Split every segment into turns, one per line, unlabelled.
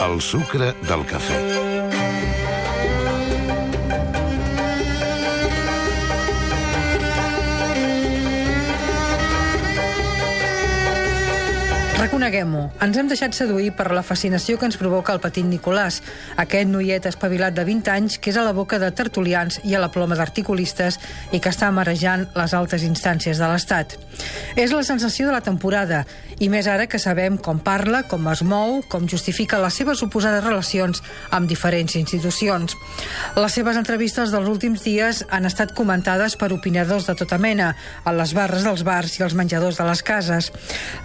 El sucre del cafè.
Reconeguem-ho, ens hem deixat seduir per la fascinació que ens provoca el petit Nicolàs, aquest noiet espavilat de 20 anys que és a la boca de tertulians i a la ploma d'articulistes i que està marejant les altes instàncies de l'Estat. És la sensació de la temporada, i més ara que sabem com parla, com es mou, com justifica les seves suposades relacions amb diferents institucions. Les seves entrevistes dels últims dies han estat comentades per opinadors de tota mena, a les barres dels bars i als menjadors de les cases.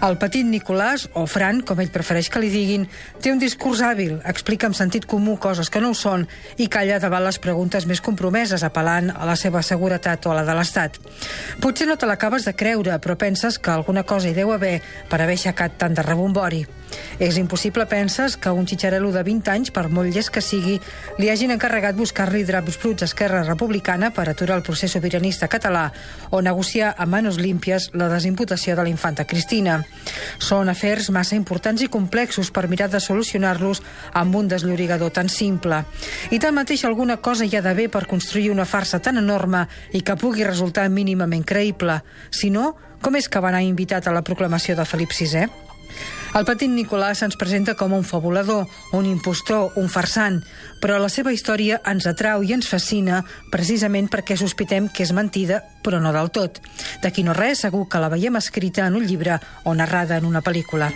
El petit Nicolàs, o Fran, com ell prefereix que li diguin, té un discurs hàbil, explica amb sentit comú coses que no ho són i calla davant les preguntes més compromeses, apel·lant a la seva seguretat o a la de l'Estat. Potser no te l'acabes de creure, però penses que alguna cosa hi deu haver per haver aixecat tant de rebombori. És impossible, penses, que un xitxarelo de 20 anys, per molt llest que sigui, li hagin encarregat buscar-li draps bruts a Esquerra Republicana per aturar el procés sobiranista català o negociar a manos límpies la desimputació de la infanta Cristina. Són afers massa importants i complexos per mirar de solucionar-los amb un desllorigador tan simple. I tanmateix alguna cosa hi ha d'haver per construir una farsa tan enorme i que pugui resultar mínimament creïble. Si no, com és que va anar invitat a la proclamació de Felip VI? El petit Nicolàs ens presenta com un fabulador, un impostor, un farsant, però la seva història ens atrau i ens fascina precisament perquè sospitem que és mentida, però no del tot. D'aquí no res, segur que la veiem escrita en un llibre o narrada en una pel·lícula.